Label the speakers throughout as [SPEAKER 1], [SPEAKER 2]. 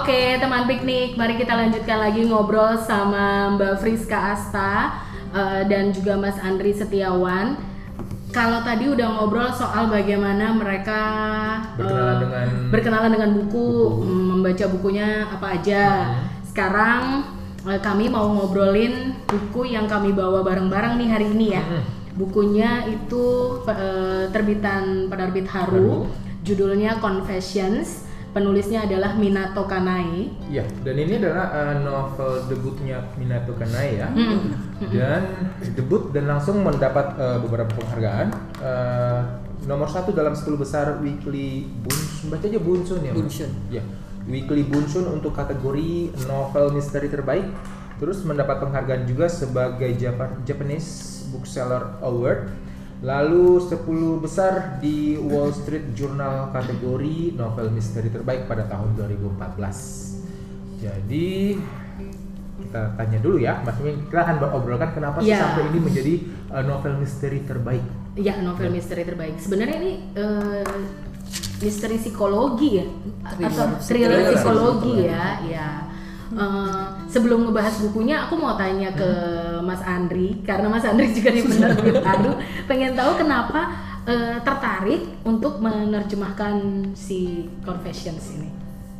[SPEAKER 1] Oke, teman piknik, mari kita lanjutkan lagi ngobrol sama Mbak Friska Asta eh, dan juga Mas Andri Setiawan. Kalau tadi udah ngobrol soal bagaimana mereka
[SPEAKER 2] Berkenalan
[SPEAKER 1] eh,
[SPEAKER 2] dengan-
[SPEAKER 1] berkenalan dengan buku,
[SPEAKER 2] buku.
[SPEAKER 1] mm, membaca bukunya apa aja.
[SPEAKER 2] Hmm.
[SPEAKER 1] Sekarang eh, kami mau ngobrolin buku yang kami bawa bareng-bareng nih hari ini ya.
[SPEAKER 2] Hmm.
[SPEAKER 1] Bukunya itu eh, terbitan penerbit Haru,
[SPEAKER 2] Haru.
[SPEAKER 1] judulnya Confessions. Penulisnya adalah Minato Kanai.
[SPEAKER 2] Iya, dan ini adalah uh, novel debutnya Minato Kanai ya.
[SPEAKER 1] Hmm.
[SPEAKER 2] Dan debut dan langsung mendapat uh, beberapa penghargaan. Uh, nomor satu dalam 10 besar Weekly Bunshun, baca aja Bunshun ya. Mas?
[SPEAKER 3] Bunshun.
[SPEAKER 2] Ya, Weekly Bunshun untuk kategori novel misteri terbaik. Terus mendapat penghargaan juga sebagai Japa- Japanese Bookseller Award. Lalu 10 besar di Wall Street Journal kategori novel misteri terbaik pada tahun 2014. Jadi kita tanya dulu ya, Mas Min, kita akan obrolkan kenapa sih
[SPEAKER 1] Iya.
[SPEAKER 2] sampai ini menjadi uh, novel misteri terbaik.
[SPEAKER 1] Ya, novel misteri terbaik. Sebenarnya ini eh, misteri psikologi ya,
[SPEAKER 3] Thriller.
[SPEAKER 1] atau thriller
[SPEAKER 3] Thriller.
[SPEAKER 1] psikologi ya, ya. Eh, sebelum ngebahas bukunya, aku mau tanya ke Mas Andri karena Mas Andri juga di penerbit baru, pengen tahu kenapa eh, tertarik untuk menerjemahkan si Confessions ini.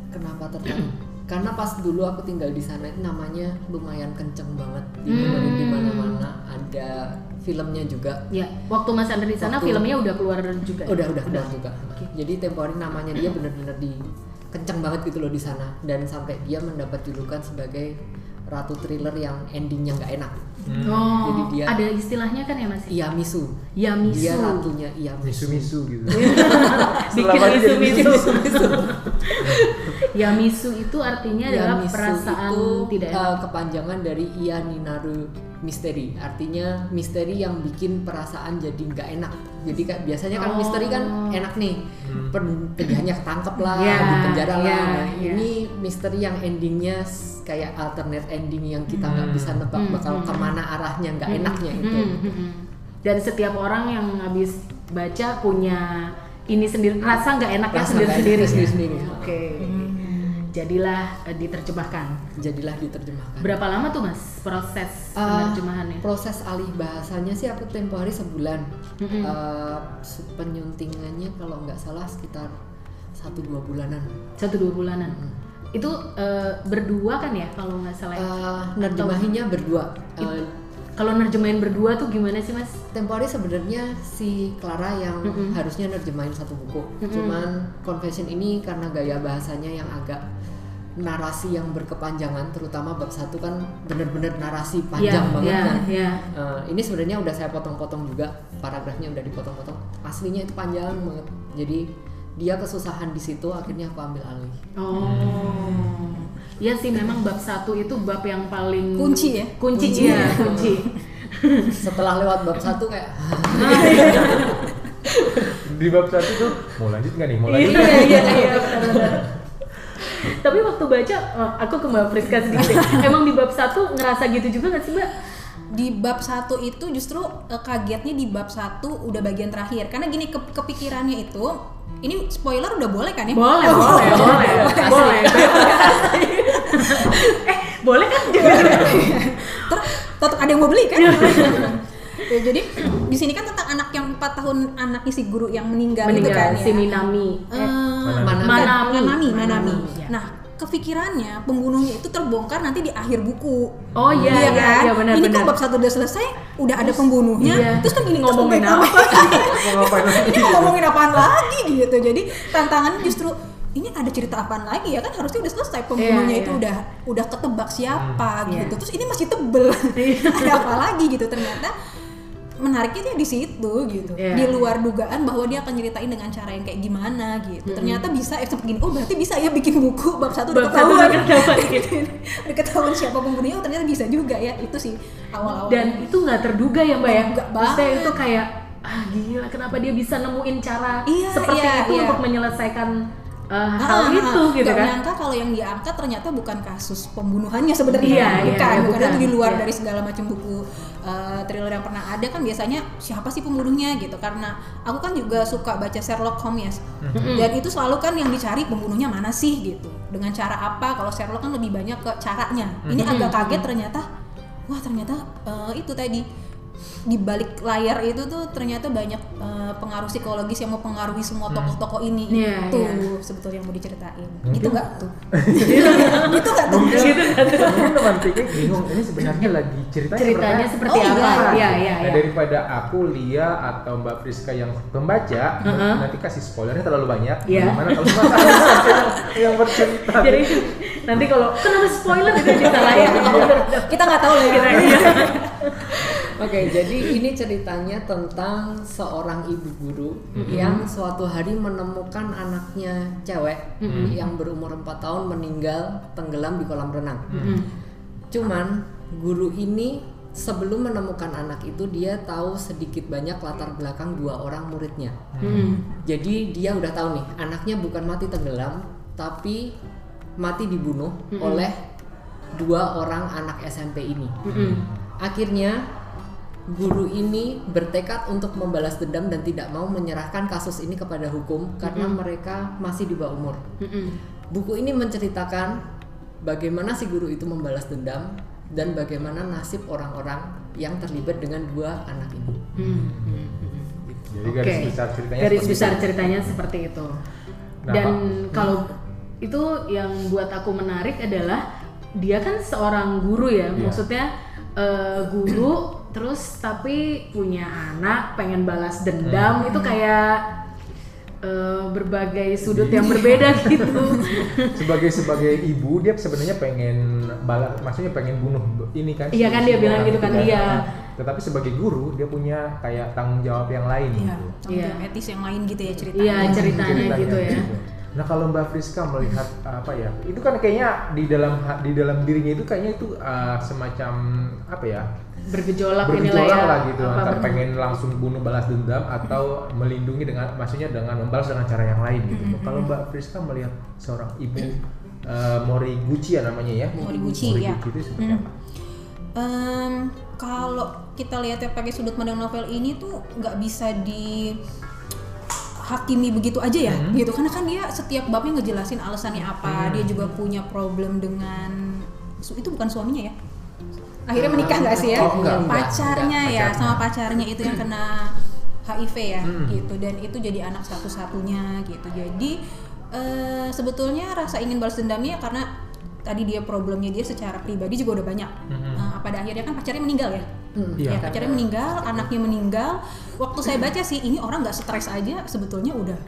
[SPEAKER 3] Kenapa tertarik? Karena pas dulu aku tinggal di sana itu namanya lumayan kenceng banget
[SPEAKER 1] Hmm.
[SPEAKER 3] didengerin di mana-mana. Ada filmnya juga.
[SPEAKER 1] Ya, waktu Mas Andri di sana
[SPEAKER 3] Waktu-
[SPEAKER 1] filmnya udah keluar juga. ya?
[SPEAKER 3] Udah udah keluar juga.
[SPEAKER 1] Oke.
[SPEAKER 3] Jadi tempo hari namanya dia bener-bener di kenceng banget gitu loh di sana dan sampai dia mendapat julukan sebagai ratu thriller yang endingnya nggak enak.
[SPEAKER 1] Oh,
[SPEAKER 3] Jadi dia-
[SPEAKER 1] ada istilahnya kan ya Mas?
[SPEAKER 3] Iyamisu.
[SPEAKER 1] Yamisu.
[SPEAKER 3] Dia ratunya Iyamisu.
[SPEAKER 2] Misu-misu gitu.
[SPEAKER 1] Bikin
[SPEAKER 2] Selama ini jadi
[SPEAKER 1] misu-misu. Yamisu itu artinya adalah perasaan
[SPEAKER 3] itu
[SPEAKER 1] tidak
[SPEAKER 3] uh,
[SPEAKER 1] enak.
[SPEAKER 3] kepanjangan dari Iya Ninaru misteri. Artinya misteri yang bikin perasaan jadi nggak enak. Jadi kan biasanya kan
[SPEAKER 1] Oh.
[SPEAKER 3] misteri kan enak nih. Pen- penjahatnya ketangkep lah,
[SPEAKER 1] Ya,
[SPEAKER 3] di penjara lah.
[SPEAKER 1] ya,
[SPEAKER 3] Nah,
[SPEAKER 1] ya.
[SPEAKER 3] Ini misteri yang endingnya kayak alternate ending yang kita nggak
[SPEAKER 2] Hmm.
[SPEAKER 3] bisa nebak
[SPEAKER 1] Hmm,
[SPEAKER 3] bakal
[SPEAKER 1] hmm.
[SPEAKER 3] ke mana arahnya nggak enaknya itu.
[SPEAKER 1] Hmm, hmm, hmm. Dan setiap orang yang habis baca punya ini sendiri rasa nggak enaknya
[SPEAKER 3] Rasa
[SPEAKER 1] sendiri
[SPEAKER 3] nggak
[SPEAKER 1] sendiri.
[SPEAKER 3] enaknya sendiri-sendiri.
[SPEAKER 1] Oke. Jadilah eh, diterjemahkan.
[SPEAKER 3] Jadilah diterjemahkan.
[SPEAKER 1] Berapa lama tuh mas proses
[SPEAKER 3] Uh,
[SPEAKER 1] penerjemahannya?
[SPEAKER 3] proses alih bahasanya sih aku tempo hari sebulan.
[SPEAKER 1] Mm-mm.
[SPEAKER 3] Uh, su- penyuntingannya kalau nggak salah sekitar satu dua bulanan.
[SPEAKER 1] Satu dua bulanan. Itu eh, berdua kan ya kalau nggak salah. ya?
[SPEAKER 3] Uh, nerjemahinnya berdua. Uh,
[SPEAKER 1] Kalau nerjemahin berdua tuh gimana sih mas?
[SPEAKER 3] tempo hari sebenarnya si Clara yang
[SPEAKER 1] Mm-mm.
[SPEAKER 3] harusnya nerjemahin satu buku.
[SPEAKER 1] Mm-mm.
[SPEAKER 3] Cuman Confession ini karena gaya bahasanya yang agak narasi yang berkepanjangan, terutama bab satu kan bener-bener narasi panjang
[SPEAKER 1] Ya,
[SPEAKER 3] banget
[SPEAKER 1] ya,
[SPEAKER 3] kan.
[SPEAKER 1] ya.
[SPEAKER 3] Uh, ini sebenarnya udah saya potong-potong juga paragrafnya udah dipotong-potong aslinya itu panjang banget jadi dia kesusahan di situ akhirnya aku ambil alih
[SPEAKER 1] Oh, ya sih memang bab satu itu bab yang paling
[SPEAKER 4] Kunci ya?
[SPEAKER 1] Kunci,
[SPEAKER 3] Kunci.
[SPEAKER 1] ya, kunci.
[SPEAKER 3] setelah lewat bab satu kayak
[SPEAKER 2] Di bab satu tuh mau lanjut nggak nih? Mau lanjut?
[SPEAKER 1] iya, iya, iya. Tapi waktu baca, oh, aku ke Mbak Friska sedikit. Emang di bab satu ngerasa gitu juga nggak sih Mbak?
[SPEAKER 4] di bab satu itu justru eh, kagetnya di bab satu udah bagian terakhir karena gini ke- kepikirannya itu ini spoiler udah boleh kan ya
[SPEAKER 1] Boleh,
[SPEAKER 4] Oh,
[SPEAKER 1] boleh, boleh, boleh. Eh, boleh kan?
[SPEAKER 4] Ter- tetap ada yang mau beli kan ya, jadi di sini kan tentang anak yang 4 tahun anaknya si guru yang meninggal, itu kan
[SPEAKER 1] Meninggal
[SPEAKER 4] ya
[SPEAKER 1] si Minami.
[SPEAKER 4] Eh,
[SPEAKER 2] Manami.
[SPEAKER 1] Manami.
[SPEAKER 4] Manami, Manami.
[SPEAKER 1] Ya.
[SPEAKER 4] Nah, kepikirannya pembunuhnya itu terbongkar nanti di akhir buku.
[SPEAKER 1] Oh iya, iya,
[SPEAKER 4] kan?
[SPEAKER 1] iya, benar,
[SPEAKER 4] Ini
[SPEAKER 1] benar.
[SPEAKER 4] kok bab satu udah selesai, udah ada pembunuhnya.
[SPEAKER 1] Iya.
[SPEAKER 4] Terus kan ini
[SPEAKER 1] Ngomongin apa?
[SPEAKER 4] Ini ngomongin apaan lagi gitu. Jadi tantangannya justru ini ada cerita apaan lagi ya kan harusnya udah selesai pembunuhnya
[SPEAKER 1] Iya,
[SPEAKER 4] itu
[SPEAKER 1] iya.
[SPEAKER 4] udah udah ketebak siapa
[SPEAKER 1] Iya.
[SPEAKER 4] gitu. Terus ini masih tebel.
[SPEAKER 1] Iya.
[SPEAKER 4] ada apa lagi gitu ternyata menariknya dia di situ gitu
[SPEAKER 1] Iya.
[SPEAKER 4] di luar dugaan bahwa dia akan nyeritain dengan cara yang kayak gimana gitu ternyata bisa eh begini oh berarti bisa ya bikin buku bab satu udah ketahuan
[SPEAKER 1] udah ketahuan, gitu.
[SPEAKER 4] udah ketahuan siapa pembunuhnya oh ternyata bisa juga ya itu sih awal-awal
[SPEAKER 1] Dan itu nggak terduga ya Mbak ya?
[SPEAKER 4] Nggak
[SPEAKER 1] Maksudnya
[SPEAKER 4] banget.
[SPEAKER 1] itu kayak ah gila kenapa dia bisa nemuin cara
[SPEAKER 4] Iya,
[SPEAKER 1] seperti
[SPEAKER 4] iya,
[SPEAKER 1] itu
[SPEAKER 4] iya.
[SPEAKER 1] untuk menyelesaikan uh,
[SPEAKER 4] Ah,
[SPEAKER 1] hal
[SPEAKER 4] ah,
[SPEAKER 1] itu
[SPEAKER 4] ah.
[SPEAKER 1] gitu
[SPEAKER 4] Nggak
[SPEAKER 1] kan?
[SPEAKER 4] nyangka kalau yang diangkat ternyata bukan kasus pembunuhannya sebenarnya.
[SPEAKER 1] Iya,
[SPEAKER 4] bukan,
[SPEAKER 1] iya,
[SPEAKER 4] bukan,
[SPEAKER 1] bukan.
[SPEAKER 4] itu di luar
[SPEAKER 1] Iya.
[SPEAKER 4] dari segala macam buku eh, thriller yang pernah ada kan biasanya siapa sih pembunuhnya? gitu. Karena aku kan juga suka baca Sherlock Holmes. Ya dan itu selalu kan yang dicari pembunuhnya mana sih gitu. Dengan cara apa? Kalau Sherlock kan lebih banyak ke caranya. Ini agak kaget ternyata wah ternyata eh, itu tadi di balik layar itu tuh ternyata banyak eh, pengaruh psikologis yang mempengaruhi semua tokoh-tokoh ini
[SPEAKER 1] Iya,
[SPEAKER 4] itu
[SPEAKER 1] iya.
[SPEAKER 4] sebetulnya yang mau diceritain
[SPEAKER 2] Mungkin-
[SPEAKER 4] gitu nggak tuh gitu nggak tuh
[SPEAKER 2] mungkin mungkin teman pikir bingung ini sebenarnya lagi ceritanya,
[SPEAKER 1] Ceritanya
[SPEAKER 2] seperti
[SPEAKER 1] seperti
[SPEAKER 4] Oh,
[SPEAKER 1] apa?
[SPEAKER 4] iya.
[SPEAKER 1] Iya, iya,
[SPEAKER 2] Nah,
[SPEAKER 1] iya.
[SPEAKER 2] daripada aku Lia atau Mbak Friska yang pembaca
[SPEAKER 1] Heeh.
[SPEAKER 2] nanti kasih spoilernya terlalu banyak
[SPEAKER 1] Iya.
[SPEAKER 2] gimana kalau saja yang, yang bercerita
[SPEAKER 1] Jadi nanti kalau kenapa spoiler itu disalahin.
[SPEAKER 4] kita nggak tahu lah ya
[SPEAKER 3] Oke, jadi ini ceritanya tentang seorang ibu guru yang suatu hari menemukan anaknya cewek yang berumur 4 tahun meninggal tenggelam di kolam renang. Cuman guru ini sebelum menemukan anak itu dia tahu sedikit banyak latar belakang dua orang muridnya.
[SPEAKER 1] Hmm.
[SPEAKER 3] Jadi dia udah tahu nih, anaknya bukan mati tenggelam, tapi mati dibunuh oleh dua orang anak SMP ini.
[SPEAKER 1] Mm-mm.
[SPEAKER 3] Akhirnya guru ini bertekad untuk membalas dendam dan tidak mau menyerahkan kasus ini kepada hukum karena mereka masih di bawah umur.
[SPEAKER 1] Mm-mm.
[SPEAKER 3] Buku ini menceritakan bagaimana si guru itu membalas dendam dan bagaimana nasib orang-orang yang terlibat dengan dua anak ini.
[SPEAKER 1] Hmm, hmm, hmm.
[SPEAKER 2] jadi
[SPEAKER 1] Oke.
[SPEAKER 2] garis besar ceritanya
[SPEAKER 1] Garis
[SPEAKER 2] seperti
[SPEAKER 1] besar
[SPEAKER 2] itu.
[SPEAKER 1] ceritanya seperti itu.
[SPEAKER 2] Nah,
[SPEAKER 1] Dan
[SPEAKER 2] Pak.
[SPEAKER 1] kalau itu yang buat aku menarik adalah dia kan seorang guru ya,
[SPEAKER 2] Iya.
[SPEAKER 1] maksudnya eh, guru terus tapi punya anak pengen balas dendam itu kayak eh, berbagai sudut yang berbeda gitu.
[SPEAKER 2] sebagai sebagai ibu dia sebenarnya pengen balas maksudnya pengen bunuh ini kan
[SPEAKER 1] Iya kan, dia bilang gitu
[SPEAKER 2] itu
[SPEAKER 1] kan, iya.
[SPEAKER 2] tetapi sebagai guru dia punya kayak tanggung jawab yang lain
[SPEAKER 4] Iya,
[SPEAKER 2] gitu
[SPEAKER 4] tanggung jawab
[SPEAKER 1] Iya.
[SPEAKER 4] etis yang lain gitu ya ceritanya.
[SPEAKER 1] Iya ceritanya gitu ya.
[SPEAKER 2] Nah kalau Mbak Friska melihat apa ya, itu kan kayaknya di dalam di dalam dirinya itu kayaknya itu uh, semacam apa ya,
[SPEAKER 1] Bergejolak, inilah
[SPEAKER 2] bergejolak
[SPEAKER 1] ya.
[SPEAKER 2] lah gitu,
[SPEAKER 1] apa
[SPEAKER 2] antara pengen langsung bunuh balas dendam atau melindungi dengan, maksudnya dengan membalas dengan cara yang lain gitu. Kalau Mbak Friska melihat seorang ibu uh, Moriguchi ya namanya ya,
[SPEAKER 4] Moriguchi, ya.
[SPEAKER 2] itu seperti
[SPEAKER 4] Hmm.
[SPEAKER 2] apa?
[SPEAKER 4] Em, kalau kita lihatnya pakai sudut pandang novel ini tuh nggak bisa di hakimi begitu aja ya
[SPEAKER 2] Hmm.
[SPEAKER 4] gitu karena kan dia setiap babnya ngejelasin alasannya apa dia juga punya problem dengan itu bukan suaminya ya akhirnya menikah nggak sih ya?
[SPEAKER 2] Oh, enggak,
[SPEAKER 3] enggak,
[SPEAKER 4] pacarnya
[SPEAKER 2] enggak,
[SPEAKER 4] ya
[SPEAKER 2] pacarnya.
[SPEAKER 4] sama pacarnya itu yang kena HIV ya
[SPEAKER 2] Hmm.
[SPEAKER 4] gitu. Dan itu jadi anak satu-satunya gitu. Jadi eh, sebetulnya rasa ingin balas dendamnya karena tadi dia problemnya dia secara pribadi juga udah banyak.
[SPEAKER 2] Mhm.
[SPEAKER 4] Eh, pada akhirnya kan pacarnya meninggal ya?
[SPEAKER 3] Hmm,
[SPEAKER 2] Iya.
[SPEAKER 4] ya pacarnya meninggal anaknya meninggal. Waktu saya baca sih ini orang nggak stres aja sebetulnya udah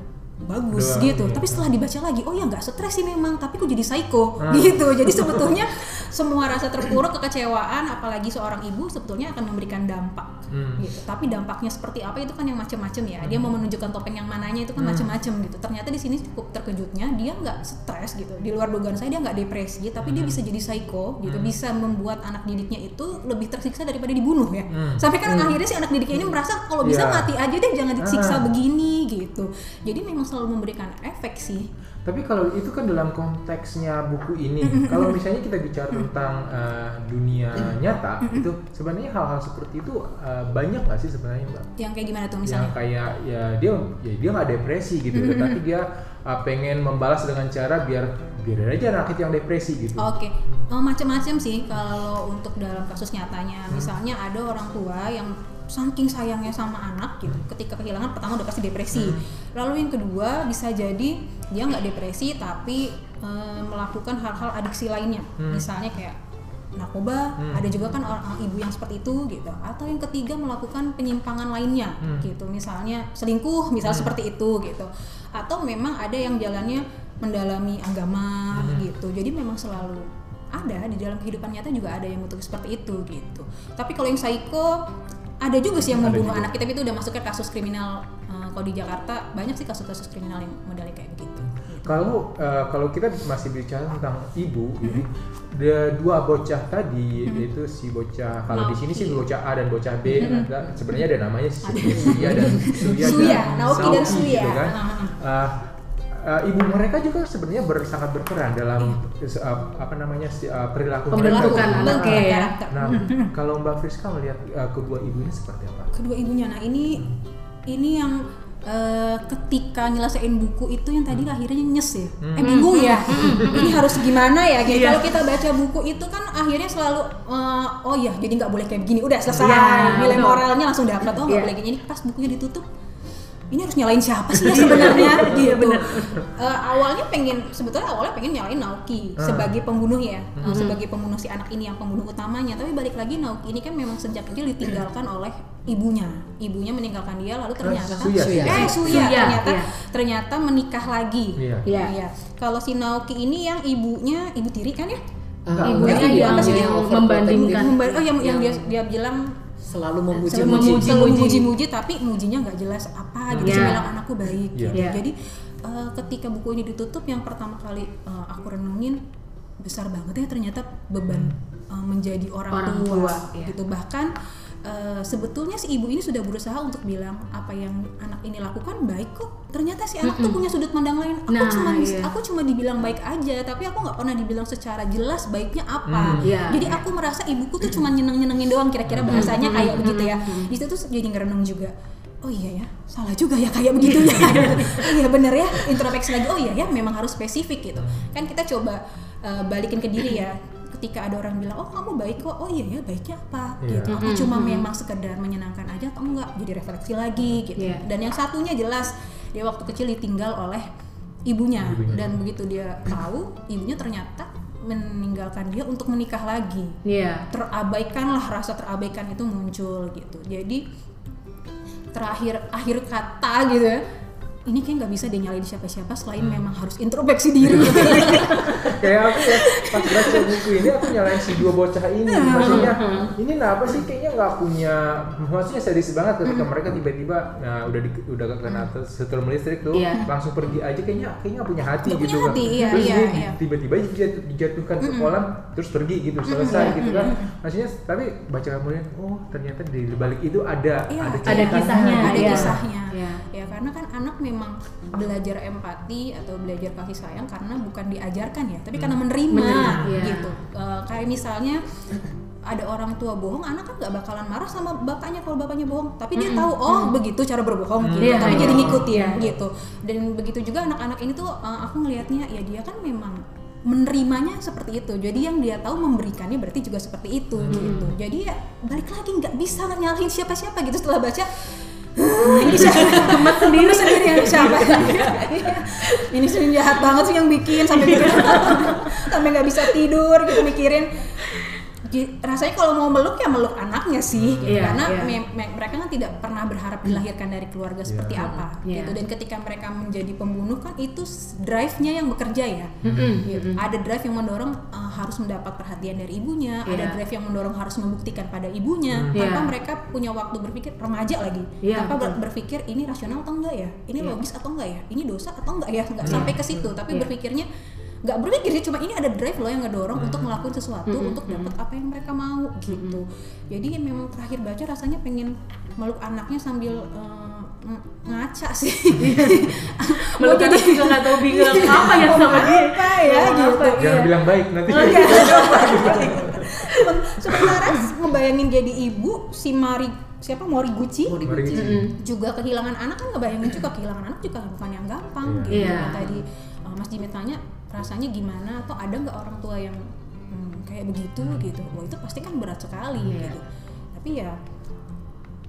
[SPEAKER 4] bagus
[SPEAKER 2] Udah,
[SPEAKER 4] gitu. Tapi setelah dibaca lagi oh ya nggak stres sih memang tapi kok jadi psycho
[SPEAKER 2] Ah.
[SPEAKER 4] gitu. Jadi sebetulnya semua rasa terpuruk kekecewaan apalagi seorang ibu sebetulnya akan memberikan dampak
[SPEAKER 2] Hmm.
[SPEAKER 4] gitu. Tapi dampaknya seperti apa itu kan yang macam-macam ya. Dia mau menunjukkan topeng yang mananya itu kan macam-macam gitu. Ternyata di sini cukup terkejutnya dia nggak stres gitu. Di luar dugaan saya dia nggak depresi tapi dia bisa jadi psycho gitu. Bisa membuat anak didiknya itu lebih tersiksa daripada dibunuh ya.
[SPEAKER 2] Hmm.
[SPEAKER 4] sampai kan akhirnya si anak didiknya ini merasa kalau bisa
[SPEAKER 2] Iya.
[SPEAKER 4] mati aja deh jangan disiksa
[SPEAKER 2] Ah.
[SPEAKER 4] begini gitu. Jadi memang selalu memberikan efek sih.
[SPEAKER 2] Tapi kalau itu kan dalam konteksnya buku ini, kalau misalnya kita bicara tentang uh, dunia nyata, itu sebenarnya hal-hal seperti itu uh, banyak nggak sih sebenarnya mbak?
[SPEAKER 4] yang kayak gimana tuh
[SPEAKER 2] Yang
[SPEAKER 4] misalnya
[SPEAKER 2] kayak ya dia ya dia nggak depresi gitu, tapi dia uh, pengen membalas dengan cara biar biarin aja anak itu yang depresi gitu.
[SPEAKER 4] Oke, Eh, macam-macam sih kalau untuk dalam kasus nyatanya. Misalnya ada orang tua yang saking sayangnya sama anak gitu, ketika kehilangan pertama udah pasti depresi. Lalu yang kedua bisa jadi dia nggak depresi tapi eh, melakukan hal-hal adiksi lainnya, misalnya kayak narkoba. Ada juga kan orang ibu yang seperti itu gitu. Atau yang ketiga melakukan penyimpangan lainnya gitu, misalnya selingkuh, misal seperti itu gitu. Atau memang ada yang jalannya mendalami agama gitu. Jadi memang selalu ada di dalam kehidupan nyata juga ada yang bentuk seperti itu gitu. Tapi kalau yang psycho ada juga sih yang
[SPEAKER 2] Ada
[SPEAKER 4] membunuh
[SPEAKER 2] juga.
[SPEAKER 4] anak kita itu udah masuk ke kasus kriminal eh, kalau di Jakarta banyak sih kasus-kasus kriminal yang modelnya kayak begitu.
[SPEAKER 2] Kalau uh, kalau kita masih bicara tentang ibu, ini ada dua bocah tadi yaitu si bocah kalau di sini sih bocah A dan bocah B ada sebenarnya ada namanya si Suya dan Suya,
[SPEAKER 4] Suya,
[SPEAKER 2] dan
[SPEAKER 4] Naoki dan Suya.
[SPEAKER 2] gitu kan. Uh, uh, ibu mereka juga sebenarnya ber, sangat berperan dalam uh, apa namanya si- uh, perilaku
[SPEAKER 1] Pembentukan
[SPEAKER 2] mereka.
[SPEAKER 1] anaknya ya.
[SPEAKER 4] karakter.
[SPEAKER 2] Nah, kalau Mbak Friska melihat uh, kedua ibu ini seperti apa?
[SPEAKER 4] kedua ibunya nah ini ini yang eh, ketika nyelesain buku itu yang tadi akhirnya nyes ya
[SPEAKER 2] Hmm.
[SPEAKER 4] eh bingung ya ini harus gimana ya gitu
[SPEAKER 1] Iya.
[SPEAKER 4] kalau kita baca buku itu kan akhirnya selalu eh, oh ya jadi nggak boleh kayak begini udah selesai
[SPEAKER 1] Iya,
[SPEAKER 4] nilai moralnya langsung dapat oh nggak
[SPEAKER 1] Iya.
[SPEAKER 4] boleh kayak gini pas bukunya ditutup ini harus nyalain siapa sih ya sebenarnya
[SPEAKER 1] Iya,
[SPEAKER 4] gitu
[SPEAKER 1] bener.
[SPEAKER 4] Eh, awalnya pengen sebetulnya awalnya pengen nyalain Naoki
[SPEAKER 2] Ah.
[SPEAKER 4] sebagai pembunuh ya eh, sebagai pembunuh si anak ini yang pembunuh utamanya tapi balik lagi Naoki ini kan memang sejak kecil ditinggalkan oleh ibunya ibunya meninggalkan dia lalu ternyata
[SPEAKER 2] Suya,
[SPEAKER 3] Suya.
[SPEAKER 4] eh Suya,
[SPEAKER 1] Suya,
[SPEAKER 4] ternyata
[SPEAKER 1] iya.
[SPEAKER 4] ternyata menikah lagi
[SPEAKER 2] Iya.
[SPEAKER 1] Iya.
[SPEAKER 4] Iya. kalau si Naoki ini yang ibunya ibu tiri kan ya
[SPEAKER 3] Ah,
[SPEAKER 1] Ibunya yang-
[SPEAKER 3] apa sih
[SPEAKER 1] yang
[SPEAKER 3] overprotective.
[SPEAKER 1] membandingkan.
[SPEAKER 4] Memba- oh yang, yang dia
[SPEAKER 3] Yang
[SPEAKER 4] dia bilang
[SPEAKER 3] selalu
[SPEAKER 4] selalu
[SPEAKER 3] memuji-muji.
[SPEAKER 4] memuji, selalu
[SPEAKER 1] Muji-muji.
[SPEAKER 4] muji-muji tapi mujinya nggak jelas apa gitu
[SPEAKER 1] Iya.
[SPEAKER 4] Cuma bilang anakku baik
[SPEAKER 2] Iya.
[SPEAKER 4] gitu.
[SPEAKER 1] Iya.
[SPEAKER 4] Jadi eh, ketika buku ini ditutup yang pertama kali eh, aku renungin besar banget ya ternyata beban eh, menjadi orang,
[SPEAKER 1] Orang
[SPEAKER 4] tua,
[SPEAKER 1] tua, iya.
[SPEAKER 4] gitu. Bahkan eh, sebetulnya si ibu ini sudah berusaha untuk bilang apa yang anak ini lakukan baik kok. Ternyata si anak tuh punya sudut pandang lain. Aku
[SPEAKER 1] Nah,
[SPEAKER 4] cuma
[SPEAKER 1] iya.
[SPEAKER 4] aku cuma dibilang baik aja, tapi aku nggak pernah dibilang secara jelas baiknya apa.
[SPEAKER 2] Hmm,
[SPEAKER 1] iya,
[SPEAKER 4] Jadi aku merasa ibuku tuh cuma nyeneng-nyenengin doang kira-kira bahasanya kayak begitu ya. Di situ tuh jadi ngerenung juga. Oh iya ya, salah juga ya kayak begitu ya. oh iya bener ya, introspeksi lagi. Oh iya ya, memang harus spesifik gitu. Kan kita coba uh, balikin ke diri ya. Ketika ada orang bilang, oh kamu baik kok, oh iya ya baiknya apa?
[SPEAKER 2] Iya.
[SPEAKER 4] Gitu. Apa cuma memang sekedar menyenangkan aja atau enggak? Jadi refleksi lagi gitu.
[SPEAKER 1] Iya.
[SPEAKER 4] Dan yang satunya jelas dia waktu kecil ditinggal oleh ibunya
[SPEAKER 2] Ibunya.
[SPEAKER 4] dan begitu dia tahu ibunya ternyata meninggalkan dia untuk menikah lagi
[SPEAKER 1] Iya.
[SPEAKER 4] terabaikan lah rasa terabaikan itu muncul gitu jadi terakhir akhir kata gitu ya ini kayak nggak bisa dia nyalain siapa-siapa selain memang harus introspeksi diri.
[SPEAKER 2] Kayak aku ya pas baca buku ini aku nyalain si dua bocah ini maksudnya ini kenapa sih? Kayaknya nggak punya maksudnya sadis banget ketika mereka tiba-tiba nah udah di, udah kena setelah listrik tuh
[SPEAKER 1] Iya.
[SPEAKER 2] langsung pergi aja kayaknya kayaknya nggak punya hati
[SPEAKER 4] Nggak
[SPEAKER 2] gitu
[SPEAKER 4] punya
[SPEAKER 2] kan.
[SPEAKER 4] hati, iya,
[SPEAKER 2] terus
[SPEAKER 4] iya, iya.
[SPEAKER 2] tiba-tiba dijatuh- dijatuhkan ke kolam terus pergi gitu selesai gitu kan. maksudnya tapi baca kemudian oh ternyata di balik itu ada
[SPEAKER 4] Iya,
[SPEAKER 2] ada
[SPEAKER 1] Ada kisahnya.
[SPEAKER 4] ada
[SPEAKER 1] Iya.
[SPEAKER 4] kisahnya.
[SPEAKER 1] Iya.
[SPEAKER 4] ya karena kan anak memang belajar empati atau belajar kasih sayang karena bukan diajarkan ya tapi karena menerima,
[SPEAKER 1] Menerima, iya.
[SPEAKER 4] gitu. Eh, kayak misalnya ada orang tua bohong anak kan nggak bakalan marah sama bapaknya kalau bapaknya bohong tapi dia tahu oh begitu cara berbohong gitu
[SPEAKER 1] Iya,
[SPEAKER 4] tapi
[SPEAKER 1] iya.
[SPEAKER 4] jadi ngikutin
[SPEAKER 1] Iya.
[SPEAKER 4] gitu. Dan begitu juga anak-anak ini tuh eh, aku ngelihatnya ya dia kan memang menerimanya seperti itu. Jadi yang dia tahu memberikannya berarti juga seperti itu gitu. Jadi ya balik lagi nggak bisa nyalahin siapa-siapa gitu. Setelah baca ini siapa?
[SPEAKER 1] Gemes sendiri.
[SPEAKER 4] Sendiri yang siapa? Ini sih jahat banget sih yang bikin sampai bikin sampai nggak bisa tidur gitu mikirin rasanya kalau mau meluk ya meluk anaknya sih gitu.
[SPEAKER 1] Iya,
[SPEAKER 4] karena
[SPEAKER 1] iya.
[SPEAKER 4] me- me- mereka kan tidak pernah berharap dilahirkan dari keluarga seperti apa
[SPEAKER 1] Iya.
[SPEAKER 4] gitu dan ketika mereka menjadi pembunuh kan itu drive-nya yang bekerja ya
[SPEAKER 1] Mm-mm,
[SPEAKER 4] gitu. ada drive yang mendorong uh, harus mendapat perhatian dari ibunya ada
[SPEAKER 1] Iya.
[SPEAKER 4] drive yang mendorong harus membuktikan pada ibunya
[SPEAKER 1] Hmm.
[SPEAKER 4] tanpa
[SPEAKER 1] Iya.
[SPEAKER 4] mereka punya waktu berpikir remaja lagi
[SPEAKER 1] Iya,
[SPEAKER 4] tanpa ber-
[SPEAKER 1] betul.
[SPEAKER 4] berpikir ini rasional atau enggak ya ini
[SPEAKER 1] Iya.
[SPEAKER 4] logis atau enggak ya ini dosa atau enggak ya nggak sampai ke situ tapi
[SPEAKER 1] Iya.
[SPEAKER 4] berpikirnya nggak berpikir sih cuma ini ada drive loh yang ngedorong untuk ngelakuin sesuatu untuk dapat apa yang mereka mau gitu. Jadi memang terakhir baca rasanya pengen meluk anaknya sambil eh, ng- ngaca sih.
[SPEAKER 1] Meluk anak juga nggak tahu bingung apa ya sama dia.
[SPEAKER 4] apa ya
[SPEAKER 1] Mau
[SPEAKER 4] gitu.
[SPEAKER 1] apa,
[SPEAKER 2] jangan
[SPEAKER 1] iya.
[SPEAKER 2] bilang baik nanti
[SPEAKER 4] Semen- sementara ngebayangin jadi ibu si Mari siapa? Moriguchi?
[SPEAKER 3] Moriguchi.
[SPEAKER 1] Mm-mm.
[SPEAKER 4] juga kehilangan anak kan ngebayangin juga kehilangan anak juga bukan yang gampang
[SPEAKER 2] Iya.
[SPEAKER 4] gitu. Yang tadi uh, Mas Jimmy tanya rasanya gimana atau ada nggak orang tua yang hmm, kayak begitu gitu. Wah itu pasti kan berat sekali
[SPEAKER 1] Iya.
[SPEAKER 4] gitu. Tapi ya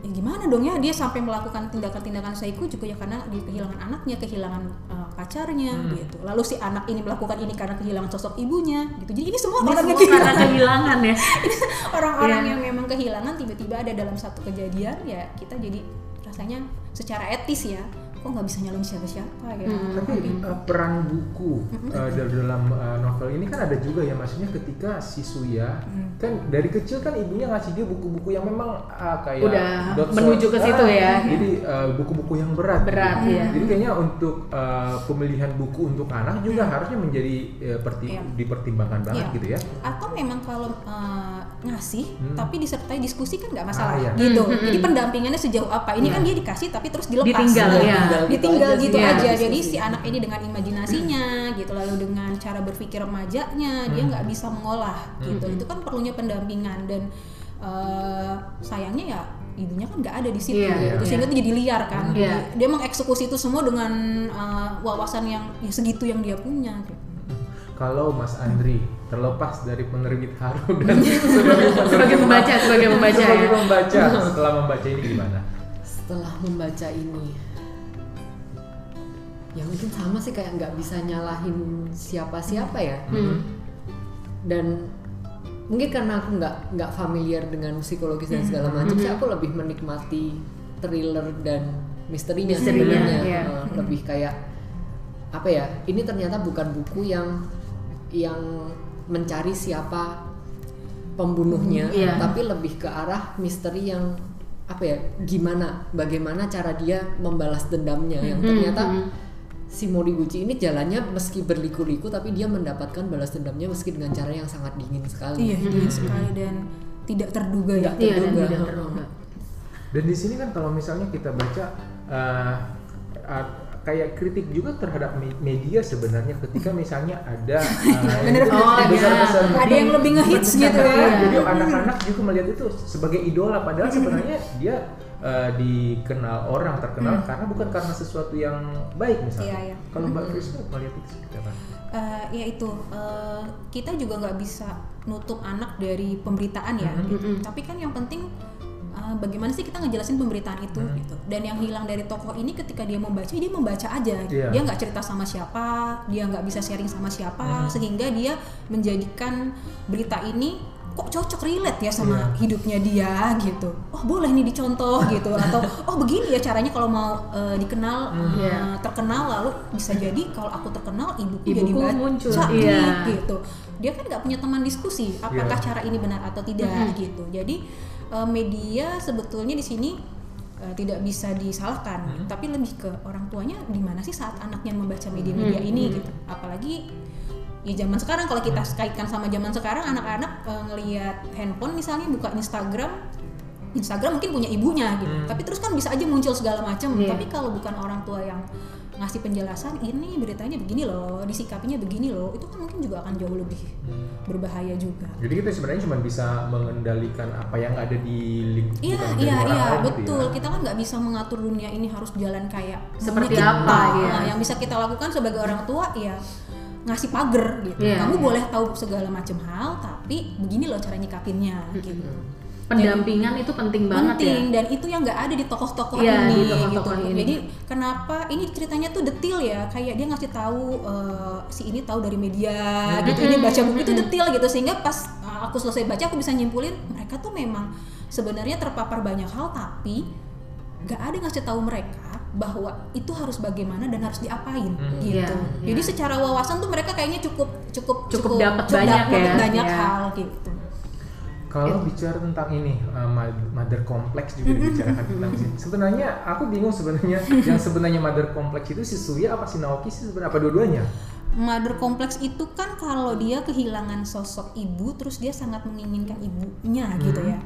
[SPEAKER 4] ya gimana dong ya dia sampai melakukan tindakan-tindakan saiku juga ya karena dia kehilangan anaknya kehilangan uh, pacarnya gitu. Lalu si anak ini melakukan ini karena kehilangan sosok ibunya gitu. Jadi ini semua
[SPEAKER 1] Ini
[SPEAKER 4] orang
[SPEAKER 1] semua
[SPEAKER 4] yang
[SPEAKER 1] karena
[SPEAKER 4] kehilangan.
[SPEAKER 1] kehilangan ya.
[SPEAKER 4] orang-orang
[SPEAKER 1] Iya.
[SPEAKER 4] yang memang kehilangan tiba-tiba ada dalam satu kejadian ya kita jadi rasanya secara etis ya kok nggak bisa nyalon siapa-siapa ya
[SPEAKER 1] Hmm.
[SPEAKER 2] Tapi uh, peran buku uh, dari dalam uh, novel ini kan ada juga ya maksudnya ketika si Suya
[SPEAKER 1] Hmm.
[SPEAKER 2] kan dari kecil kan ibunya ngasih dia buku-buku yang memang uh, kayak
[SPEAKER 1] Udah menuju ke situ
[SPEAKER 2] Ah,
[SPEAKER 1] ya.
[SPEAKER 2] Jadi uh, buku-buku yang berat.
[SPEAKER 1] Berat,
[SPEAKER 2] gitu.
[SPEAKER 1] iya.
[SPEAKER 2] Jadi kayaknya untuk uh, pemilihan buku untuk anak juga harusnya menjadi uh, perti-
[SPEAKER 4] Iya.
[SPEAKER 2] dipertimbangkan banget
[SPEAKER 4] Iya.
[SPEAKER 2] gitu ya.
[SPEAKER 4] atau memang kalau eh, ngasih
[SPEAKER 2] Hmm.
[SPEAKER 4] tapi disertai diskusi kan nggak masalah
[SPEAKER 2] Ah, iya.
[SPEAKER 4] gitu
[SPEAKER 1] Hmm, hmm,
[SPEAKER 4] jadi
[SPEAKER 1] hmm.
[SPEAKER 4] pendampingannya sejauh apa ini kan dia dikasih tapi terus dilepas
[SPEAKER 1] Ditinggal,
[SPEAKER 4] Nah,
[SPEAKER 1] ya.
[SPEAKER 3] Ditinggal gitu
[SPEAKER 4] ditinggal
[SPEAKER 3] aja
[SPEAKER 4] gitu
[SPEAKER 3] sih.
[SPEAKER 4] aja,
[SPEAKER 3] Iya.
[SPEAKER 4] jadi si anak ini dengan imajinasinya gitu lalu dengan cara berpikir remajanya dia nggak bisa mengolah gitu itu kan perlunya pendampingan dan eh, sayangnya ya ibunya kan nggak ada di situ
[SPEAKER 1] Iya,
[SPEAKER 4] gitu.
[SPEAKER 1] iya.
[SPEAKER 4] sehingga itu jadi liar kan
[SPEAKER 1] Iya.
[SPEAKER 4] Jadi dia mengeksekusi itu semua dengan eh, wawasan yang ya segitu yang dia punya gitu.
[SPEAKER 2] Kalau Mas Andri terlepas dari penerbit Haru dan Sebagai
[SPEAKER 1] pembaca, sebagai pembaca
[SPEAKER 2] sebagai
[SPEAKER 1] ya.
[SPEAKER 2] pembaca, setelah membaca ini gimana?
[SPEAKER 3] setelah membaca ini ya mungkin sama sih kayak nggak bisa nyalahin siapa-siapa ya.
[SPEAKER 1] Hmm.
[SPEAKER 3] dan mungkin karena aku nggak nggak familiar dengan psikologis dan segala macam sih aku lebih menikmati thriller dan misterinya,
[SPEAKER 1] Misterinya,
[SPEAKER 3] sebenarnya.
[SPEAKER 1] iya.
[SPEAKER 3] Eh, lebih kayak apa ya ini ternyata bukan buku yang yang mencari siapa pembunuhnya
[SPEAKER 1] Iya.
[SPEAKER 3] tapi lebih ke arah misteri yang apa ya gimana bagaimana cara dia membalas dendamnya. Yang ternyata si Moriguchi ini jalannya meski berliku-liku tapi dia mendapatkan balas dendamnya meski dengan cara yang sangat dingin sekali.
[SPEAKER 4] Iya, dingin sekali dan tidak terduga ya.
[SPEAKER 3] Nggak
[SPEAKER 1] Iya dan
[SPEAKER 3] terduga.
[SPEAKER 1] tidak terduga.
[SPEAKER 2] Dan di sini kan kalau misalnya kita baca eh, ah, kayak kritik juga terhadap me- media sebenarnya ketika misalnya ada
[SPEAKER 4] Bener.
[SPEAKER 2] itu
[SPEAKER 1] Oh,
[SPEAKER 2] besar-besar
[SPEAKER 1] iya.
[SPEAKER 4] Ada yang lebih ngehits gitu ya.
[SPEAKER 2] Jadi anak-anak juga melihat itu sebagai idola padahal sebenarnya dia eh, dikenal orang terkenal karena bukan karena sesuatu yang baik misalnya.
[SPEAKER 4] Iya, iya.
[SPEAKER 2] Kalau Mbak Krisna melihat itu seperti apa?
[SPEAKER 4] Eh, ya itu eh, kita juga nggak bisa nutup anak dari pemberitaan ya
[SPEAKER 2] Mhm.
[SPEAKER 4] gitu. tapi kan yang penting eh, bagaimana sih kita ngejelasin pemberitaan itu
[SPEAKER 2] Mhm.
[SPEAKER 4] gitu dan yang hilang dari tokoh ini ketika dia membaca dia membaca aja
[SPEAKER 2] Iya.
[SPEAKER 4] dia nggak cerita sama siapa dia nggak bisa sharing sama siapa
[SPEAKER 2] Mhm.
[SPEAKER 4] sehingga dia menjadikan berita ini kok cocok relate ya sama
[SPEAKER 2] Iya.
[SPEAKER 4] hidupnya dia gitu oh boleh nih dicontoh gitu atau oh begini ya caranya kalau mau eh, dikenal eh,
[SPEAKER 1] Iya.
[SPEAKER 4] terkenal lalu bisa jadi kalau aku terkenal ibuku, jadi
[SPEAKER 1] Ibuku
[SPEAKER 4] baca
[SPEAKER 1] muncul, iya.
[SPEAKER 4] gitu dia kan nggak punya teman diskusi apakah
[SPEAKER 2] Iya.
[SPEAKER 4] cara ini benar atau tidak
[SPEAKER 1] Mhm.
[SPEAKER 4] gitu jadi eh, media sebetulnya di sini tidak bisa disalahkan
[SPEAKER 2] Mhm.
[SPEAKER 4] tapi lebih ke orang tuanya di mana sih saat anaknya membaca media-media
[SPEAKER 1] Mhm.
[SPEAKER 4] ini gitu apalagi ya zaman sekarang kalau kita kaitkan sama zaman sekarang anak-anak eh, ngelihat handphone misalnya buka Instagram Instagram mungkin punya ibunya gitu
[SPEAKER 2] Hmm.
[SPEAKER 4] tapi terus kan bisa aja muncul segala macam
[SPEAKER 1] Iya.
[SPEAKER 4] tapi kalau bukan orang tua yang ngasih penjelasan ini beritanya begini loh disikapinya begini loh itu kan mungkin juga akan jauh lebih berbahaya juga
[SPEAKER 2] Jadi kita sebenarnya cuma bisa mengendalikan apa yang ada di lingkungan
[SPEAKER 4] Iya iya
[SPEAKER 2] orang
[SPEAKER 4] iya
[SPEAKER 2] gitu
[SPEAKER 4] betul
[SPEAKER 2] ya.
[SPEAKER 4] kita kan nggak bisa mengatur dunia ini harus jalan kayak
[SPEAKER 1] Seperti
[SPEAKER 4] kita.
[SPEAKER 1] apa, iya.
[SPEAKER 4] Nah, yang bisa kita lakukan sebagai orang tua ya ngasih pagar gitu
[SPEAKER 1] Iya,
[SPEAKER 4] kamu
[SPEAKER 1] iya.
[SPEAKER 4] boleh tahu segala macam hal tapi begini loh cara nyikapinnya gitu
[SPEAKER 1] Pendampingan itu penting banget
[SPEAKER 4] penting
[SPEAKER 1] ya.
[SPEAKER 4] dan itu yang nggak ada di tokoh-tokoh
[SPEAKER 1] Iya,
[SPEAKER 4] ini
[SPEAKER 1] di tokoh-tokoh
[SPEAKER 4] gitu.
[SPEAKER 1] ini.
[SPEAKER 4] Jadi kenapa ini ceritanya tuh detil ya, kayak dia ngasih tahu eh, si ini tahu dari media gitu. Ini baca buku itu detil gitu sehingga pas eh, aku selesai baca aku bisa nyimpulin mereka tuh memang sebenarnya terpapar banyak hal tapi nggak ada yang ngasih tahu mereka bahwa itu harus bagaimana dan harus diapain
[SPEAKER 2] Hmm.
[SPEAKER 4] gitu.
[SPEAKER 1] Iya,
[SPEAKER 4] Jadi
[SPEAKER 1] iya.
[SPEAKER 4] secara wawasan tuh mereka kayaknya cukup cukup
[SPEAKER 1] Cukup dapat banyak
[SPEAKER 4] dapat
[SPEAKER 1] ya,
[SPEAKER 4] banyak
[SPEAKER 1] iya.
[SPEAKER 4] hal gitu.
[SPEAKER 2] Kalau bicara tentang ini uh, mother complex juga dibicarakan tentang sini. Sebenarnya aku bingung sebenarnya yang sebenarnya mother complex itu si Suya apa si Naoki sih sebenarnya apa dua-duanya?
[SPEAKER 4] Mother kompleks itu kan kalau dia kehilangan sosok ibu, terus dia sangat menginginkan ibunya gitu ya.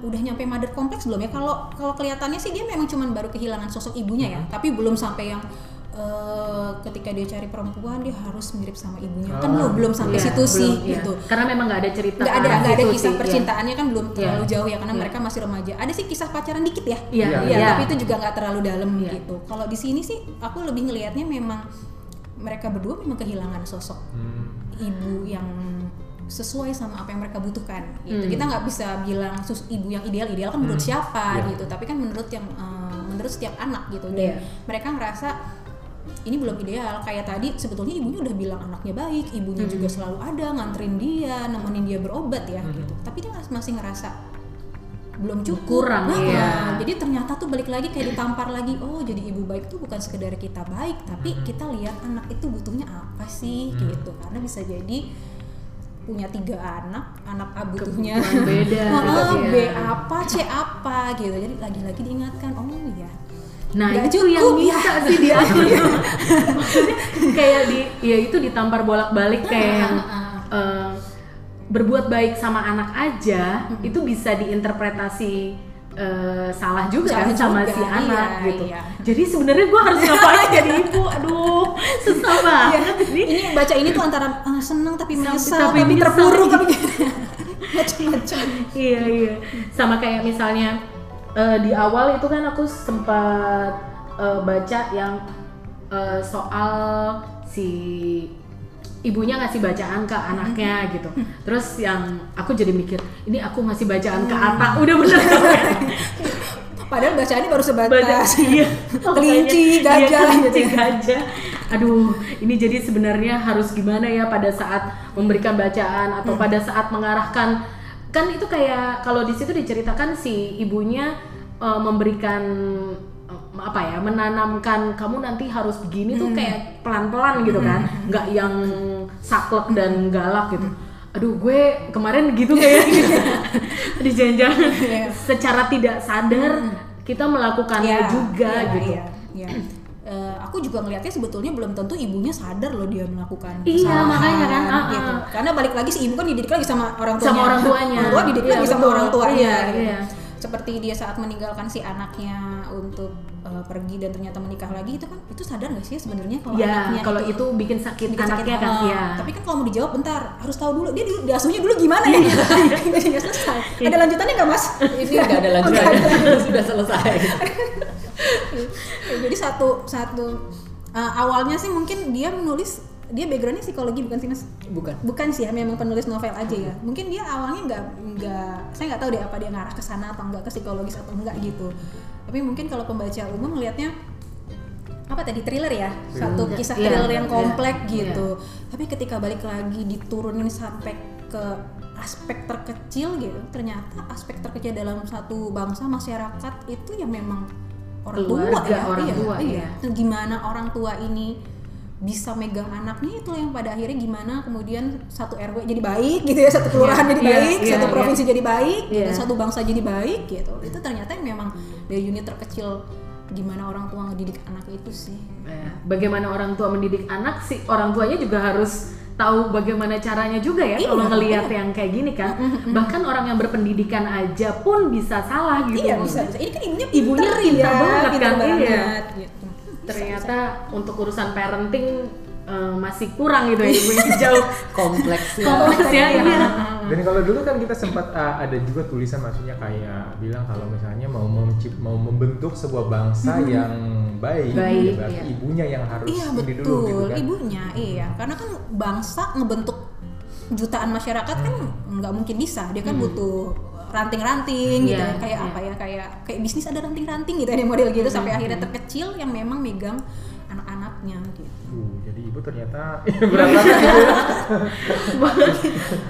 [SPEAKER 4] Udah nyampe mother kompleks belum ya? Kalau kalau kelihatannya sih dia memang cuman baru kehilangan sosok ibunya ya, tapi belum sampai yang eh, ketika dia cari perempuan dia harus mirip sama ibunya. Kan
[SPEAKER 2] Oh,
[SPEAKER 4] belum belum sampai
[SPEAKER 1] Iya,
[SPEAKER 4] situ sih
[SPEAKER 1] iya.
[SPEAKER 4] gitu.
[SPEAKER 1] Karena memang nggak ada cerita.
[SPEAKER 4] Nggak ada
[SPEAKER 1] ke arah
[SPEAKER 4] nggak ada kisah
[SPEAKER 1] sih, iya.
[SPEAKER 4] percintaannya kan belum terlalu
[SPEAKER 1] Iya.
[SPEAKER 4] jauh ya karena
[SPEAKER 1] Iya.
[SPEAKER 4] mereka masih remaja. Ada sih kisah pacaran dikit ya.
[SPEAKER 1] Iya,
[SPEAKER 2] Iya.
[SPEAKER 4] Iya,
[SPEAKER 1] iya.
[SPEAKER 4] tapi itu juga nggak terlalu dalam
[SPEAKER 1] Iya.
[SPEAKER 4] gitu. Kalau di sini sih aku lebih ngelihatnya memang mereka berdua memang kehilangan sosok
[SPEAKER 2] Hmm.
[SPEAKER 4] ibu yang sesuai sama apa yang mereka butuhkan gitu.
[SPEAKER 1] Hmm.
[SPEAKER 4] Kita nggak bisa bilang sus ibu yang ideal ideal kan menurut
[SPEAKER 2] Hmm.
[SPEAKER 4] siapa
[SPEAKER 2] Iya.
[SPEAKER 4] gitu, tapi kan menurut yang eh, menurut setiap anak gitu. Dan
[SPEAKER 1] Iya.
[SPEAKER 4] mereka ngerasa ini belum ideal kayak tadi sebetulnya ibunya udah bilang anaknya baik ibunya
[SPEAKER 1] Hmm.
[SPEAKER 4] juga selalu ada nganterin dia nemenin dia berobat ya
[SPEAKER 2] Hmm.
[SPEAKER 4] gitu tapi dia mas- masih ngerasa belum cukup
[SPEAKER 1] Kurang,
[SPEAKER 4] Nah,
[SPEAKER 1] iya.
[SPEAKER 4] jadi ternyata tuh balik lagi kayak ditampar lagi oh jadi ibu baik tuh bukan sekedar kita baik tapi
[SPEAKER 2] Hmm.
[SPEAKER 4] kita lihat anak itu butuhnya apa sih
[SPEAKER 2] Hmm.
[SPEAKER 4] gitu karena bisa jadi punya tiga anak anak A butuhnya
[SPEAKER 1] beda.
[SPEAKER 4] Oh. B apa C apa gitu jadi lagi-lagi diingatkan oh iya
[SPEAKER 1] Nah
[SPEAKER 4] Nggak
[SPEAKER 1] itu
[SPEAKER 4] cukup,
[SPEAKER 1] yang
[SPEAKER 4] ya.
[SPEAKER 1] bisa sih diatur. Maksudnya kayak di, ya itu ditampar bolak-balik kayak yang eh, berbuat baik sama anak aja itu bisa diinterpretasi eh, salah juga
[SPEAKER 4] Salah
[SPEAKER 1] kan sama
[SPEAKER 4] juga,
[SPEAKER 1] si anak
[SPEAKER 4] iya,
[SPEAKER 1] gitu.
[SPEAKER 4] iya.
[SPEAKER 1] Jadi sebenarnya gue harus ngapain jadi ibu? Aduh, susah banget ini.
[SPEAKER 4] ini baca ini tuh antara ah, senang tapi menyesal
[SPEAKER 1] tapi
[SPEAKER 4] tapi,
[SPEAKER 1] menyesal.
[SPEAKER 4] terpuruk tapi macam-macam
[SPEAKER 1] iya iya sama kayak misalnya eh, di awal itu kan aku sempat eh, baca yang eh, soal si ibunya ngasih bacaan ke anaknya gitu. Terus yang aku jadi mikir ini aku ngasih bacaan ke anak. Udah bener.
[SPEAKER 4] Padahal bacaannya baru sebatas.
[SPEAKER 1] Baca iya.
[SPEAKER 4] Kelinci
[SPEAKER 1] iya,
[SPEAKER 4] gajah.
[SPEAKER 1] kelinci
[SPEAKER 4] gitu.
[SPEAKER 1] gajah. Aduh ini jadi sebenarnya harus gimana ya pada saat memberikan bacaan atau
[SPEAKER 4] Hmm.
[SPEAKER 1] pada saat mengarahkan. Kan itu kayak kalau di situ diceritakan si ibunya eh, memberikan apa ya menanamkan kamu nanti harus begini
[SPEAKER 4] Hmm.
[SPEAKER 1] tuh kayak pelan-pelan gitu kan nggak yang saklek dan galak gitu aduh gue kemarin gitu kayak di jangan-jangan
[SPEAKER 4] Iya.
[SPEAKER 1] secara tidak sadar kita melakukannya
[SPEAKER 4] Iya,
[SPEAKER 1] juga
[SPEAKER 4] iya,
[SPEAKER 1] gitu
[SPEAKER 4] iya, iya. Eh, aku juga ngelihatnya sebetulnya belum tentu ibunya sadar loh dia melakukan
[SPEAKER 1] Iya, makanya kan, ah,
[SPEAKER 4] gitu.
[SPEAKER 1] ah.
[SPEAKER 4] Karena balik lagi si ibu kan dididik lagi sama orang tuanya.
[SPEAKER 1] sama orang tuanya.
[SPEAKER 4] Orang tua dididik
[SPEAKER 1] Iya,
[SPEAKER 4] lagi sama
[SPEAKER 1] betul.
[SPEAKER 4] orang tuanya.
[SPEAKER 1] Iya,
[SPEAKER 4] gitu.
[SPEAKER 1] iya.
[SPEAKER 4] Seperti dia saat meninggalkan si anaknya untuk eh, pergi dan ternyata menikah lagi itu kan itu sadar nggak sih sebenarnya kalau
[SPEAKER 1] Ya,
[SPEAKER 4] anaknya
[SPEAKER 1] kalau
[SPEAKER 4] itu
[SPEAKER 1] itu bikin sakit
[SPEAKER 4] bikin sakit
[SPEAKER 1] anaknya kan,
[SPEAKER 4] hati.
[SPEAKER 1] ya.
[SPEAKER 4] Tapi kan kalau mau dijawab bentar, harus tahu dulu dia di, diasuhnya dulu gimana ya? Jadi nggak selesai. Ada lanjutannya nggak mas?
[SPEAKER 3] Ini nggak ada lanjutannya, sudah selesai.
[SPEAKER 4] Ya, jadi satu satu uh, awalnya sih mungkin dia menulis dia backgroundnya psikologi bukan sih mas
[SPEAKER 3] Bukan.
[SPEAKER 4] bukan sih ya memang penulis novel aja ya. Mungkin dia awalnya nggak nggak saya nggak tahu deh apa dia ngarah ke sana atau nggak ke psikologis atau enggak gitu. Tapi mungkin kalau pembaca umum melihatnya apa tadi thriller ya? Satu kisah
[SPEAKER 1] Iya,
[SPEAKER 4] thriller
[SPEAKER 1] iya,
[SPEAKER 4] yang
[SPEAKER 1] iya,
[SPEAKER 4] komplek
[SPEAKER 1] iya.
[SPEAKER 4] gitu. Tapi ketika balik lagi diturunin sampai ke aspek terkecil gitu ternyata aspek terkecil dalam satu bangsa masyarakat itu ya memang orang tua
[SPEAKER 1] Keluarga,
[SPEAKER 4] ya.
[SPEAKER 1] orang
[SPEAKER 4] iya,
[SPEAKER 1] tua,
[SPEAKER 4] iya.
[SPEAKER 1] iya.
[SPEAKER 4] Itu gimana orang tua ini bisa megang anaknya itu yang pada akhirnya gimana kemudian satu RW jadi baik gitu ya satu kelurahan
[SPEAKER 1] Iya,
[SPEAKER 4] jadi
[SPEAKER 1] iya,
[SPEAKER 4] baik
[SPEAKER 1] iya,
[SPEAKER 4] satu
[SPEAKER 1] iya.
[SPEAKER 4] provinsi jadi baik gitu,
[SPEAKER 1] Iya.
[SPEAKER 4] satu bangsa jadi baik gitu itu ternyata memang dari unit terkecil gimana orang tua ngedidik anak itu sih
[SPEAKER 1] Ya, Bagaimana orang tua mendidik anak sih orang tuanya juga harus tahu bagaimana caranya juga ya
[SPEAKER 4] Iya,
[SPEAKER 1] kalau ngelihat yang kayak gini kan bahkan orang yang berpendidikan aja pun bisa salah gitu
[SPEAKER 4] iya bisa bisa ini kan ibunya
[SPEAKER 1] Ibunya
[SPEAKER 4] pinter
[SPEAKER 1] pinter
[SPEAKER 4] ya,
[SPEAKER 1] banget
[SPEAKER 4] pinter
[SPEAKER 1] kan, iya.
[SPEAKER 4] banget, gitu.
[SPEAKER 1] Ternyata untuk urusan parenting eh, masih kurang gitu ya ibunya jauh
[SPEAKER 3] Kompleksnya.
[SPEAKER 1] kompleks ya iya.
[SPEAKER 2] Dan kalau dulu kan kita sempat uh, ada juga tulisan maksudnya kayak bilang kalau misalnya mau mencip, mau membentuk sebuah bangsa yang baik,
[SPEAKER 1] Baik,
[SPEAKER 2] ya berarti
[SPEAKER 1] iya.
[SPEAKER 2] ibunya yang harus
[SPEAKER 4] Iya betul,
[SPEAKER 2] dulu gitu kan.
[SPEAKER 4] ibunya iya. Karena kan bangsa ngebentuk jutaan masyarakat kan nggak mungkin bisa. Dia kan butuh ranting-ranting gitu.
[SPEAKER 1] Iya,
[SPEAKER 4] Kayak
[SPEAKER 1] iya.
[SPEAKER 4] apa ya? Kayak kayak bisnis ada ranting-ranting gitu ada model gitu sampai akhirnya terkecil yang memang megang anak-anaknya gitu.
[SPEAKER 2] Uh, jadi ibu ternyata berantakan gitu ya.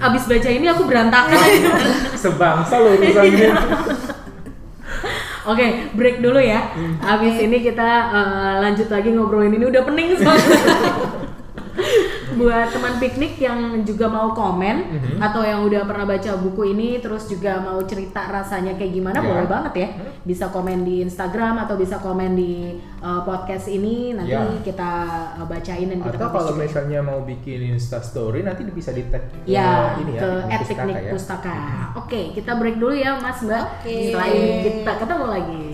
[SPEAKER 1] abis baca ini aku berantakan
[SPEAKER 2] Sebangsa loh urusannya.
[SPEAKER 1] Oke, break dulu ya. Abis ini kita eh, lanjut lagi ngobrolin ini udah pening soalnya. Buat teman piknik yang juga mau komen
[SPEAKER 2] Mhm.
[SPEAKER 1] atau yang udah pernah baca buku ini terus juga mau cerita rasanya kayak gimana
[SPEAKER 2] Ya.
[SPEAKER 1] boleh banget ya. Bisa komen di Instagram atau bisa komen di eh, podcast ini nanti
[SPEAKER 2] Ya.
[SPEAKER 1] kita eh, bacain dan kita
[SPEAKER 2] Atau kalau
[SPEAKER 1] juga.
[SPEAKER 2] misalnya mau bikin Insta story nanti bisa di tag ke
[SPEAKER 1] Ya,
[SPEAKER 2] ini ya
[SPEAKER 1] ke
[SPEAKER 2] pustaka
[SPEAKER 1] piknik
[SPEAKER 2] ya.
[SPEAKER 1] pustaka. Oke, kita break dulu ya Mas Mbak.
[SPEAKER 4] Oke.
[SPEAKER 1] Setelah ini kita ketemu lagi.